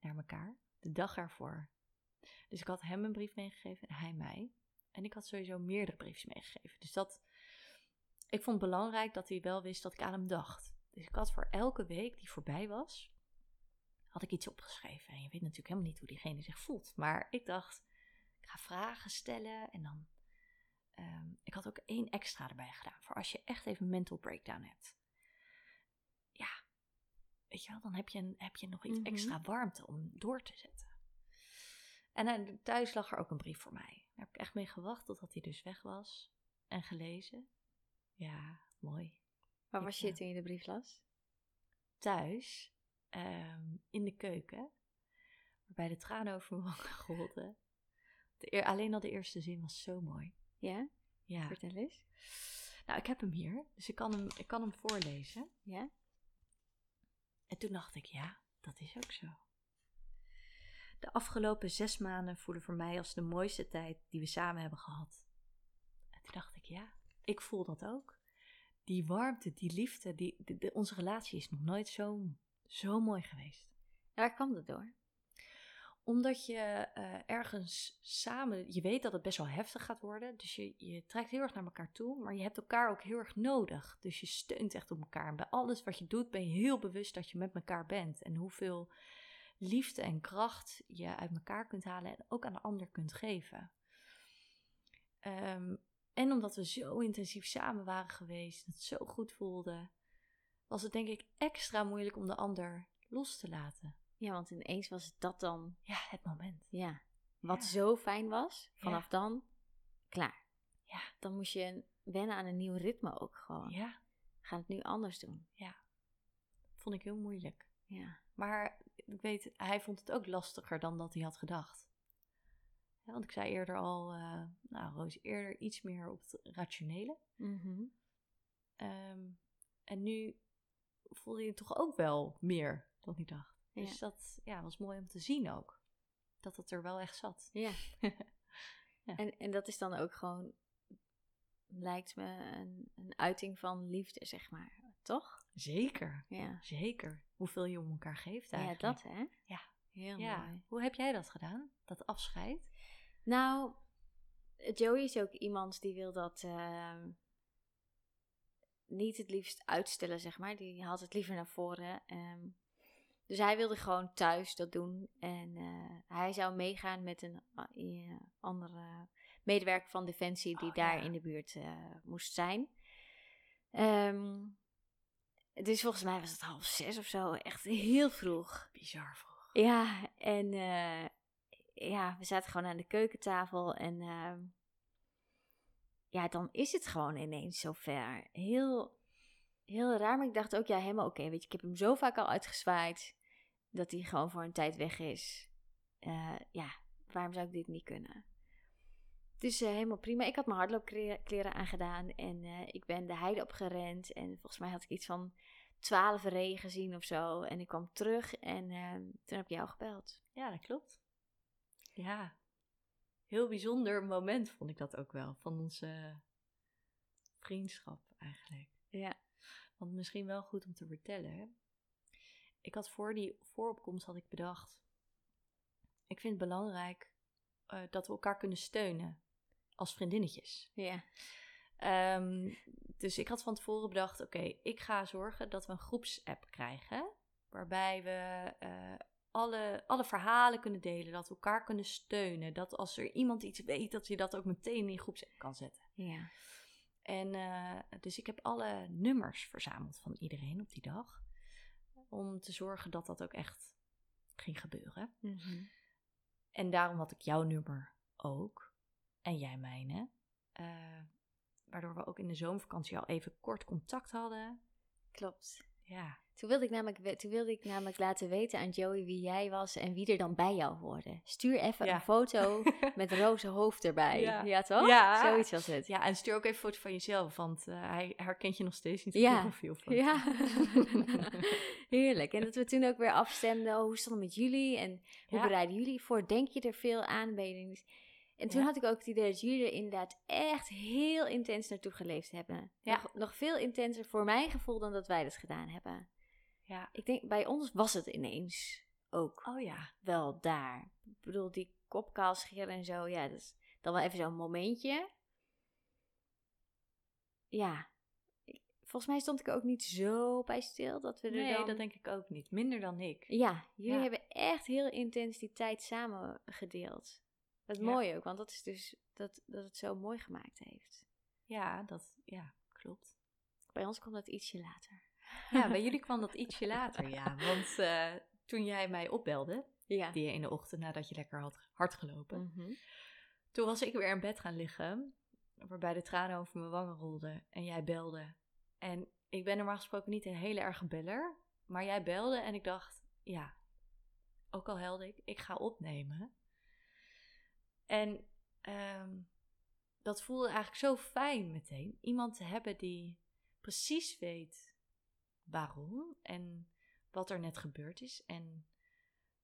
S2: naar elkaar. De dag ervoor. Dus ik had hem een brief meegegeven en hij mij. En ik had sowieso meerdere briefjes meegegeven. Dus dat, ik vond het belangrijk dat hij wel wist dat ik aan hem dacht. Dus ik had voor elke week die voorbij was, had ik iets opgeschreven. En je weet natuurlijk helemaal niet hoe diegene zich voelt. Maar ik dacht, ik ga vragen stellen en dan... ehm, ik had ook één extra erbij gedaan. Voor als je echt even een mental breakdown hebt. Ja, weet je wel, dan heb je, een, heb je nog iets
S1: Mhm.
S2: extra warmte om door te zetten. En eh, thuis lag er ook een brief voor mij. Daar heb ik echt mee gewacht totdat hij dus weg was. En gelezen. Ja, mooi.
S1: Waar was je
S2: eh,
S1: toen je de brief las?
S2: Thuis, ehm, in de keuken, waarbij de tranen over mijn wangen golden. De alleen al de eerste zin was zo mooi.
S1: Ja?
S2: Ja.
S1: Vertel eens.
S2: Nou, ik heb hem hier, dus ik kan hem, ik kan hem voorlezen.
S1: Ja?
S2: En toen dacht ik, ja, dat is ook zo. De afgelopen zes maanden voelen voor mij als de mooiste tijd die we samen hebben gehad. En toen dacht ik, ja, ik voel dat ook. Die warmte, die liefde, die, de- de- onze relatie is nog nooit zo, zo mooi geweest.
S1: En waar kwam dat door?
S2: Omdat je eh, ergens samen, je weet dat het best wel heftig gaat worden. Dus je, je trekt heel erg naar elkaar toe. Maar je hebt elkaar ook heel erg nodig. Dus je steunt echt op elkaar. Bij alles wat je doet ben je heel bewust dat je met elkaar bent. En hoeveel liefde en kracht je uit elkaar kunt halen. En ook aan de ander kunt geven. Ehm, en omdat we zo intensief samen waren geweest. Het zo goed voelde. Was het denk ik extra moeilijk om de ander los te laten.
S1: Ja, want ineens was dat dan,
S2: Ja, het moment.
S1: ja, wat
S2: Ja.
S1: zo fijn was.
S2: Ja.
S1: Vanaf dan, klaar.
S2: Ja.
S1: Dan moest je wennen aan een nieuw ritme ook gewoon.
S2: Ja.
S1: Gaan het nu anders doen.
S2: vond ik heel moeilijk.
S1: Ja.
S2: Maar ik weet, hij vond het ook lastiger dan dat hij had gedacht. Ja, want ik zei eerder al, eh, nou, Roos, eerder iets meer op het rationele.
S1: Mhm.
S2: Ehm, en nu voelde het toch ook wel meer dan hij dacht.
S1: Ja.
S2: Dus dat ja, was mooi om te zien ook. Dat het er wel echt zat.
S1: Ja.
S2: Ja.
S1: En, en dat is dan ook gewoon, lijkt me, een, een uiting van liefde, zeg maar. Toch?
S2: Zeker,
S1: Ja.
S2: zeker. Hoeveel je om elkaar geeft
S1: Ja,
S2: eigenlijk.
S1: dat hè?
S2: Ja.
S1: Heel
S2: Ja.
S1: mooi.
S2: Hoe heb jij dat gedaan? Dat afscheid?
S1: Nou, Joey is ook iemand die wil dat ehm, niet het liefst uitstellen, zeg maar. Die haalt het liever naar voren. ehm. dus hij wilde gewoon thuis dat doen. En eh, hij zou meegaan met een eh, eh, andere medewerker van Defensie die
S2: Oh,
S1: daar
S2: ja.
S1: in de buurt moest zijn. Ehm, dus volgens mij was het half zes of zo. Echt heel vroeg.
S2: Bizar vroeg.
S1: Ja, en ja, we zaten gewoon aan de keukentafel en ehm, ja, dan is het gewoon ineens zover. Heel, heel raar, maar ik dacht ook, ja, helemaal oké, weet je, ik heb hem zo vaak al uitgezwaaid dat hij gewoon voor een tijd weg is. Eh, ja, waarom zou ik dit niet kunnen? Dus eh, helemaal prima. Ik had mijn hardloopkleren aangedaan en eh, ik ben de heide opgerend en volgens mij had ik iets van twaalf regen gezien of zo. En ik kwam terug en toen heb ik jou gebeld.
S2: Ja, dat klopt. Ja. Heel bijzonder moment vond ik dat ook wel. Van onze vriendschap eigenlijk.
S1: Ja.
S2: Want misschien wel goed om te vertellen. hè. Ik had voor die vooropkomst had ik bedacht. Ik vind het belangrijk eh, dat we elkaar kunnen steunen. Als vriendinnetjes.
S1: Ja.
S2: Ehm, dus ik had van tevoren bedacht: oké, ik ga zorgen dat we een groepsapp krijgen. Waarbij we eh, alle, alle verhalen kunnen delen, dat we elkaar kunnen steunen. Dat als er iemand iets weet, dat je dat ook meteen in die groepsapp kan zetten.
S1: Ja.
S2: En eh, dus ik heb alle nummers verzameld van iedereen op die dag. Om te zorgen dat dat ook echt ging gebeuren.
S1: Mhm.
S2: En daarom had ik jouw nummer ook. En jij mijne. Eh, waardoor we ook in de zomervakantie al even kort contact hadden.
S1: Klopt.
S2: Ja,
S1: Toen wilde, ik namelijk, toen wilde ik namelijk laten weten aan Joey wie jij was en wie er dan bij jou hoorde. Stuur even
S2: Ja.
S1: een foto met roze hoofd erbij.
S2: Ja.
S1: Ja, toch?
S2: Ja.
S1: Zoiets was het.
S2: ja en stuur ook even een foto van jezelf, want eh, hij herkent je nog steeds niet op
S1: Ja.
S2: je profielfoto.
S1: Ja, heerlijk. En dat we toen ook weer afstemden, oh, hoe stond het met jullie en hoe bereiden jullie voor? Denk je er veel aan? Ben je niet- En toen
S2: Ja.
S1: had ik ook het idee dat jullie er inderdaad echt heel intens naartoe geleefd hebben.
S2: Ja.
S1: Nog, nog veel intenser voor mijn gevoel dan dat wij dat gedaan hebben.
S2: Ja.
S1: Ik denk, bij ons was het ineens ook
S2: Oh ja.
S1: wel daar. Ik bedoel, die kopkaal scheren en zo, ja, dat is dan wel even zo'n momentje. Ja, volgens mij stond ik ook niet zo bij stil dat we er
S2: Nee,
S1: dan...
S2: dat denk ik ook niet. Minder dan ik.
S1: Ja, jullie
S2: Ja.
S1: hebben echt heel intens die tijd samen gedeeld. Dat is
S2: Ja.
S1: mooi ook, want dat is dus dat, dat het zo mooi gemaakt heeft.
S2: Ja, dat ja, klopt.
S1: Bij ons kwam dat ietsje later.
S2: Ja, bij jullie kwam dat ietsje later, ja. Want eh, toen jij mij opbelde,
S1: Ja.
S2: die ene ochtend nadat je lekker had hard gelopen,
S1: Mhm.
S2: toen was ik weer in bed gaan liggen, waarbij de tranen over mijn wangen rolden en jij belde. En ik ben normaal gesproken niet een hele erge beller, maar jij belde en ik dacht, ja, ook al helde ik, ik ga opnemen. En ehm, dat voelde eigenlijk zo fijn meteen. Iemand te hebben die precies weet waarom en wat er net gebeurd is en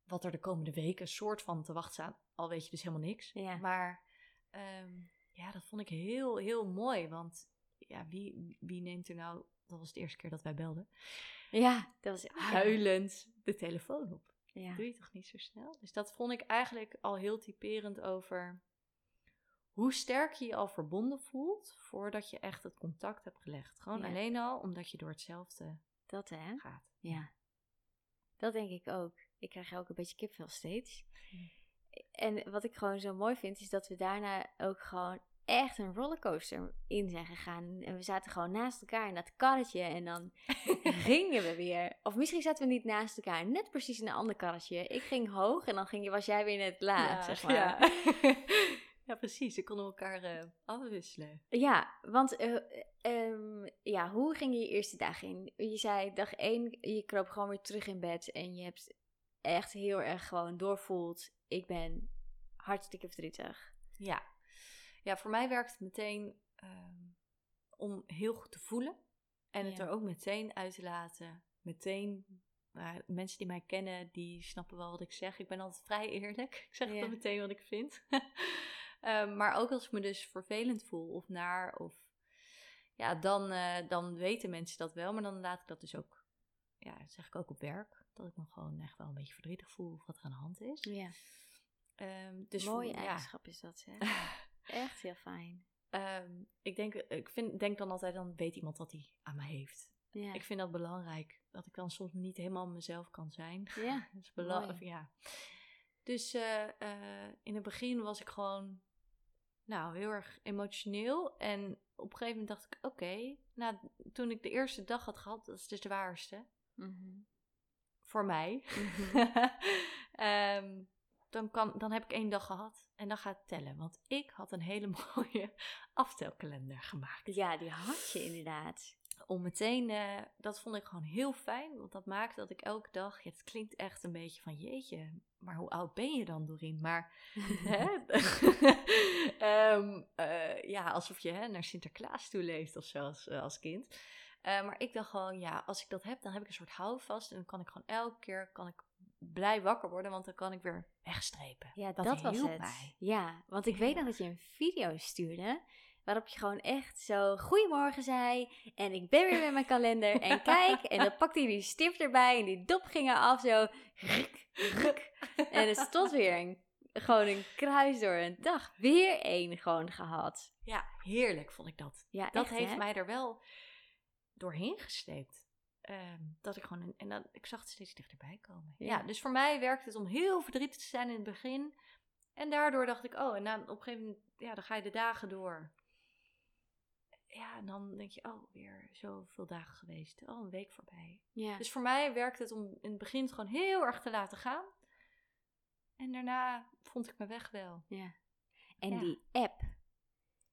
S2: wat er de komende weken soort van te wachten staat. Al weet je dus helemaal niks.
S1: Ja.
S2: Maar ehm, ja, dat vond ik heel, heel mooi. Want ja, wie, wie neemt er nou, dat was de eerste keer dat wij belden,
S1: Ja, dat was
S2: huilend de telefoon op?
S1: Ja.
S2: Doe je toch niet zo snel? Dus dat vond ik eigenlijk al heel typerend over hoe sterk je je al verbonden voelt voordat je echt het contact hebt gelegd. Gewoon
S1: Ja.
S2: alleen al omdat je door hetzelfde
S1: Dat hè?
S2: gaat.
S1: Ja. Dat denk ik ook. Ik krijg ook een beetje kipvel steeds. En wat ik gewoon zo mooi vind, is dat we daarna ook gewoon echt een rollercoaster in zijn gegaan. En we zaten gewoon naast elkaar in dat karretje en dan gingen we weer. Of misschien zaten we niet naast elkaar, net precies in een ander karretje. Ik ging hoog en dan ging, je- was jij weer net laag, zeg maar.
S2: Ja, ja precies. Ze konden elkaar eh, afwisselen.
S1: Ja, want eh, ehm, ja, hoe ging je je eerste dag in? Je zei dag één, je kroop gewoon weer terug in bed en je hebt echt heel erg gewoon doorvoeld. Ik ben hartstikke verdrietig.
S2: Ja. Ja, voor mij werkt het meteen ehm, om heel goed te voelen. En het er ook meteen uit te laten. Meteen, nou, mensen die mij kennen, die snappen wel wat ik zeg. Ik ben altijd vrij eerlijk. Ik zeg
S1: Ja.
S2: meteen wat ik vind. Ehm, maar ook als ik me dus vervelend voel of naar of... Ja, dan, eh, dan weten mensen dat wel. Maar dan laat ik dat dus ook... Ja, zeg ik ook op werk. Dat ik me gewoon echt wel een beetje verdrietig voel of wat er aan de hand is.
S1: Ja,
S2: Ehm, dus
S1: mooie
S2: voor- ja.
S1: eigenschap is dat, hè? Echt heel fijn.
S2: Ehm, ik denk, ik vind, denk dan altijd, dan weet iemand wat hij aan mij heeft.
S1: Ja,
S2: Ik vind dat belangrijk, dat ik dan soms niet helemaal mezelf kan zijn.
S1: ja.
S2: dat is bela-
S1: mooi.
S2: of ja. Dus eh, eh, in het begin was ik gewoon, nou, heel erg emotioneel. En op een gegeven moment dacht ik, oké, nou, toen ik de eerste dag had gehad, dat is dus de zwaarste,
S1: Mhm.
S2: voor mij. Ehm, dan, kan, dan heb ik één dag gehad en dan gaat het tellen. Want ik had een hele mooie aftelkalender gemaakt.
S1: ja, die had je inderdaad.
S2: Om meteen, eh, dat vond ik gewoon heel fijn. Want dat maakt dat ik elke dag, ja, het klinkt echt een beetje van jeetje, maar hoe oud ben je dan Doreen? Maar hè? Ehm, eh, ja, alsof je hè, naar Sinterklaas toe leeft of zo als, eh, als kind. Maar ik dacht gewoon, ja, als ik dat heb, dan heb ik een soort houvast. En dan kan ik gewoon elke keer kan ik blij wakker worden, want dan kan ik weer wegstrepen.
S1: Ja, dat, was het.
S2: mij.
S1: Ja, want ik weet nog dat je een video stuurde. Waarop je gewoon echt zo goedemorgen zei. En ik ben weer met mijn kalender. En kijk. En dan pakte hij die stift erbij. En die dop ging af zo. Ruk, ruk. En het stond weer een, gewoon een kruis door een dag. Weer één gewoon gehad.
S2: Ja, heerlijk vond ik dat.
S1: Ja,
S2: dat
S1: echt,
S2: heeft
S1: hè?
S2: mij er wel doorheen gesleept. Ehm, dat ik gewoon, een- en dan, ik zag het steeds dichterbij komen. Ja.
S1: Ja.
S2: dus voor mij werkt het om heel verdrietig te zijn in het begin. En daardoor dacht ik, oh, en dan op een gegeven moment, ja, dan ga je de dagen door. Ja, en dan denk je, oh, weer zoveel dagen geweest. Oh, een week voorbij.
S1: Ja.
S2: Dus voor mij werkt het om in het begin het gewoon heel erg te laten gaan. En daarna vond ik mijn weg wel.
S1: ja. En
S2: Ja.
S1: die app,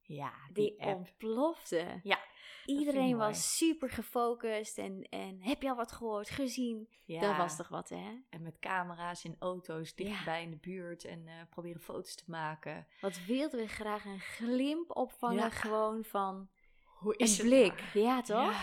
S2: Ja,
S1: die, ontplofte.
S2: Ja,
S1: Iedereen was super gefocust. En, en heb je al wat gehoord, gezien?
S2: Ja.
S1: Dat was toch wat, hè?
S2: En met camera's in auto's
S1: Ja.
S2: dichtbij in de buurt en eh, proberen foto's te maken.
S1: Wat wilden we graag een glimp opvangen
S2: Ja.
S1: gewoon van
S2: Hoe
S1: een blik. Ja, toch?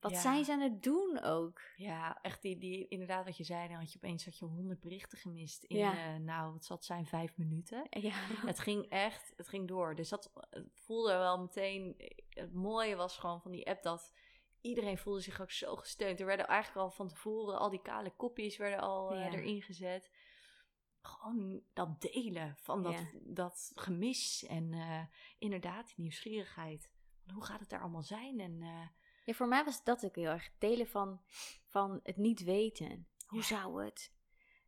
S1: Wat
S2: ja.
S1: zijn ze aan het doen ook?
S2: Ja, echt die, die, inderdaad wat je zei, dan had je opeens had je honderd berichten gemist in,
S1: Ja.
S2: eh, nou, wat het zijn, vijf minuten.
S1: Ja.
S2: Het ging echt, het ging door. Dus dat het voelde wel meteen, het mooie was gewoon van die app dat iedereen voelde zich ook zo gesteund. Er werden eigenlijk al van tevoren, al die kale kopjes werden al eh, erin gezet. Gewoon dat delen van dat, dat gemis en eh, inderdaad die nieuwsgierigheid. Hoe gaat het daar allemaal zijn? En eh,
S1: Ja, voor mij was dat ook heel erg. Delen van, van het niet weten. Hoe zou het?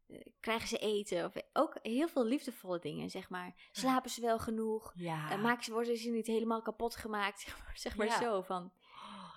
S1: Eh, Krijgen ze eten? Of ook heel veel liefdevolle dingen, zeg maar. Slapen ze wel genoeg?
S2: ja,
S1: Eh, maken ze, worden ze niet helemaal kapot gemaakt? Zeg maar, zeg maar
S2: Ja.
S1: zo van...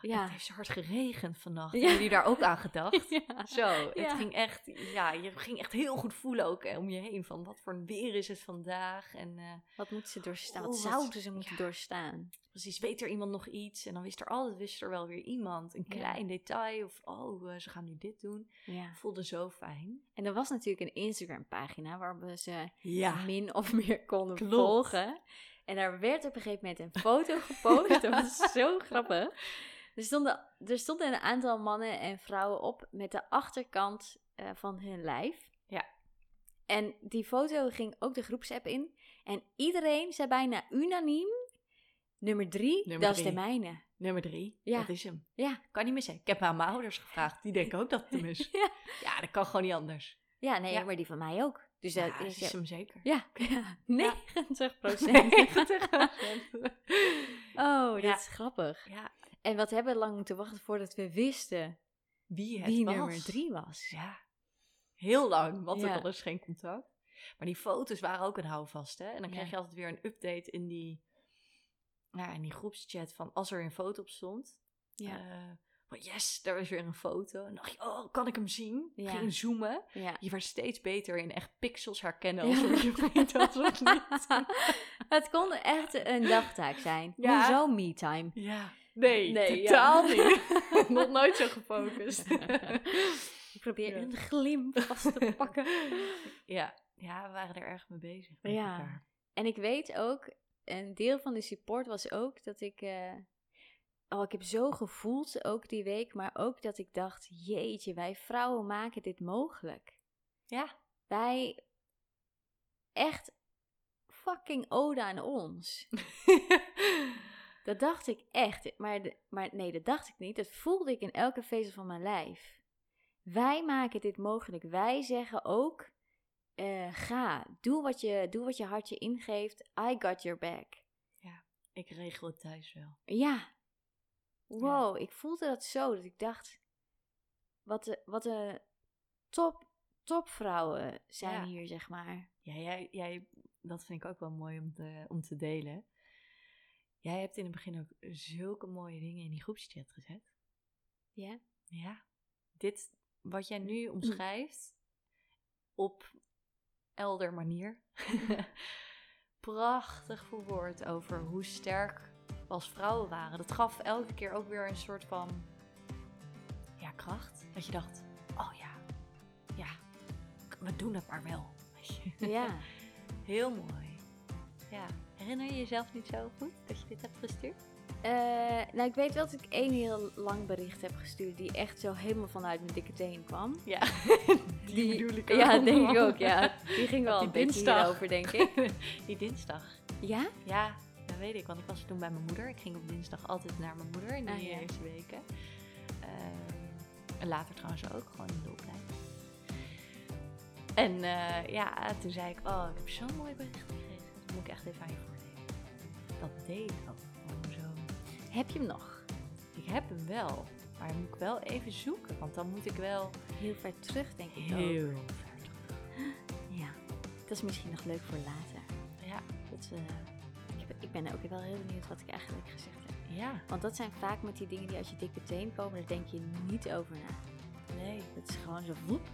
S1: Ja.
S2: het heeft zo hard geregend vannacht.
S1: Ja.
S2: Hebben jullie daar ook aan gedacht?
S1: Ja.
S2: Zo, het ging echt, ja, je ging echt heel goed voelen ook om je heen. Van wat voor een weer is het vandaag? En eh,
S1: Wat moeten ze doorstaan?
S2: Oh,
S1: Wat zouden ze moeten doorstaan?
S2: precies, weet er iemand nog iets? En dan wist er altijd wist er wel weer iemand. Een klein detail of, oh, eh, ze gaan nu dit doen.
S1: Ja.
S2: Voelde zo fijn.
S1: En er was natuurlijk een Instagram-pagina waar we ze min of meer konden
S2: Klopt.
S1: volgen. En daar werd op een gegeven moment een foto gepost. dat was zo grappig. Er stonden, er stonden een aantal mannen en vrouwen op met de achterkant eh, van hun lijf.
S2: Ja.
S1: En die foto ging ook de groepsapp in. En iedereen zei bijna unaniem, nummer drie,
S2: Nummer
S1: dat is de mijne.
S2: nummer drie,
S1: Ja.
S2: dat is hem.
S1: Ja.
S2: Kan niet meer zijn. Ik heb aan mijn ouders gevraagd. Die denken ook dat het hem is.
S1: Ja.
S2: Ja, dat kan gewoon niet anders.
S1: Ja, nee,
S2: Ja.
S1: maar die van mij ook. Dus dat is
S2: is hem zeker.
S1: ja, ja, 90 procent.
S2: 90%.
S1: Oh, dit
S2: Ja.
S1: is grappig.
S2: Ja,
S1: En wat hebben we lang moeten wachten voordat we wisten
S2: wie het
S1: wie
S2: was.
S1: nummer drie was.
S2: Ja, heel lang, want
S1: Ja.
S2: er was geen contact. Maar die foto's waren ook een houvast, hè? En dan kreeg je altijd weer een update in die, ja, in die groepschat van als er een foto op stond.
S1: Ja.
S2: van yes, daar was weer een foto. En dan dacht je, oh, kan ik hem zien?
S1: Ja.
S2: Ging zoomen.
S1: ja.
S2: Je werd steeds beter in echt pixels herkennen
S1: Ja.
S2: alsof je vriend was of niet.
S1: het kon echt een dagtaak zijn.
S2: Ja.
S1: Hoezo me-time?
S2: Ja, nee,
S1: Nee,
S2: totaal
S1: ja.
S2: niet. Nog nooit zo gefocust.
S1: Ik probeer
S2: Ja.
S1: een glimp vast te pakken.
S2: ja, ja, we waren er erg mee bezig met
S1: Ja.
S2: elkaar.
S1: En ik weet ook, een deel van de support was ook dat ik... eh, oh, ik heb zo gevoeld ook die week, maar ook dat ik dacht... Jeetje, wij vrouwen maken dit mogelijk.
S2: Ja,
S1: Wij... Echt fucking ode aan ons. Dat dacht ik echt. Maar, de- maar nee, dat dacht ik niet. Dat voelde ik in elke vezel van mijn lijf. Wij maken dit mogelijk. Wij zeggen ook: eh, ga, doe wat, je, doe wat je hart je ingeeft. I got your back.
S2: ik regel het thuis wel.
S1: Ja. Wow, ik voelde dat zo. Dat ik dacht: wat de, wat de top, topvrouwen zijn
S2: Ja.
S1: hier, zeg maar.
S2: Ja, jij, jij, dat vind ik ook wel mooi om te, om te delen. Jij hebt in het begin ook zulke mooie dingen in die groepschat gezet.
S1: Ja.
S2: Ja. Dit, wat jij nu omschrijft, op elder manier. Prachtig verwoord over hoe sterk we als vrouwen waren. Dat gaf elke keer ook weer een soort van ja, kracht. Dat je dacht, oh ja, ja, we doen het maar wel.
S1: Ja.
S2: Heel mooi. Ja. Herinner je jezelf niet zo goed dat je dit hebt gestuurd?
S1: Eh, nou, ik weet wel dat ik één heel lang bericht heb gestuurd die echt zo helemaal vanuit mijn dikke teen kwam.
S2: Ja.
S1: Die-
S2: bedoel ik
S1: Ja,
S2: ook.
S1: denk ik ook, ja. Die ging wel
S2: Die
S1: een beetje
S2: dinsdag.
S1: hierover, denk ik.
S2: Die dinsdag.
S1: Ja?
S2: Ja, dat weet ik, want ik was toen bij mijn moeder. Ik ging op dinsdag altijd naar mijn moeder in die
S1: Ah, ja.
S2: eerste weken. Ehm, en later trouwens ook, gewoon in de opleiding. En eh, ja, toen zei ik, oh, ik heb zo'n mooi bericht gekregen. Dat moet ik echt even aan je. Dat deed ik ook gewoon zo.
S1: Heb je hem nog?
S2: Ik heb hem wel, maar moet ik wel even zoeken, want dan moet ik wel
S1: Heel ver terug, denk ik ook.
S2: heel ver terug.
S1: Ja. Dat is misschien nog leuk voor later.
S2: Ja,
S1: Dat, eh, ik, ben- ik ben ook wel heel benieuwd wat ik eigenlijk gezegd heb.
S2: ja,
S1: Want dat zijn vaak met die dingen die uit je dikke teen komen, daar denk je niet over na.
S2: nee,
S1: Het is gewoon zo woep.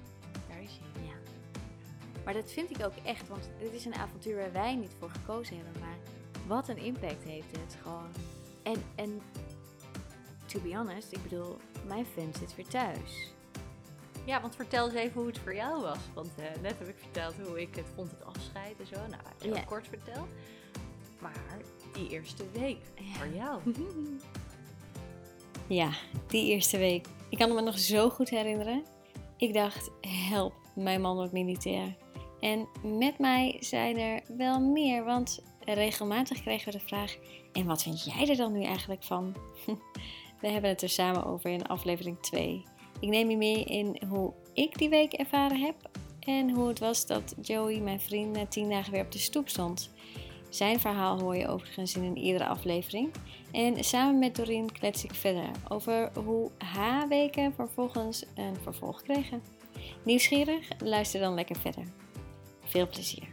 S2: daar is hij.
S1: Ja. Maar dat vind ik ook echt, want dit is een avontuur waar wij niet voor gekozen hebben. Maar wat een impact heeft het gewoon. En, en to be honest, ik bedoel, mijn fan zit weer thuis.
S2: Ja, want vertel eens even hoe het voor jou was. Want eh, net heb ik verteld hoe ik het vond, het afscheid en zo. Nou, heel kort verteld. Maar die eerste week
S1: Ja.
S2: voor jou.
S1: Ja, die eerste week. Ik kan me nog zo goed herinneren. Ik dacht, help, mijn man wordt militair. En met mij zijn er wel meer, want regelmatig kregen we de vraag: En wat vind jij er dan nu eigenlijk van? We hebben het er samen over in aflevering 2. Ik neem je mee in hoe ik die week ervaren heb en hoe het was dat Joey, mijn vriend, na tien dagen weer op de stoep stond. Zijn verhaal hoor je overigens in iedere aflevering. En samen met Doreen klets ik verder over hoe haar weken vervolgens een vervolg kregen. Nieuwsgierig? Luister dan lekker verder. Veel plezier.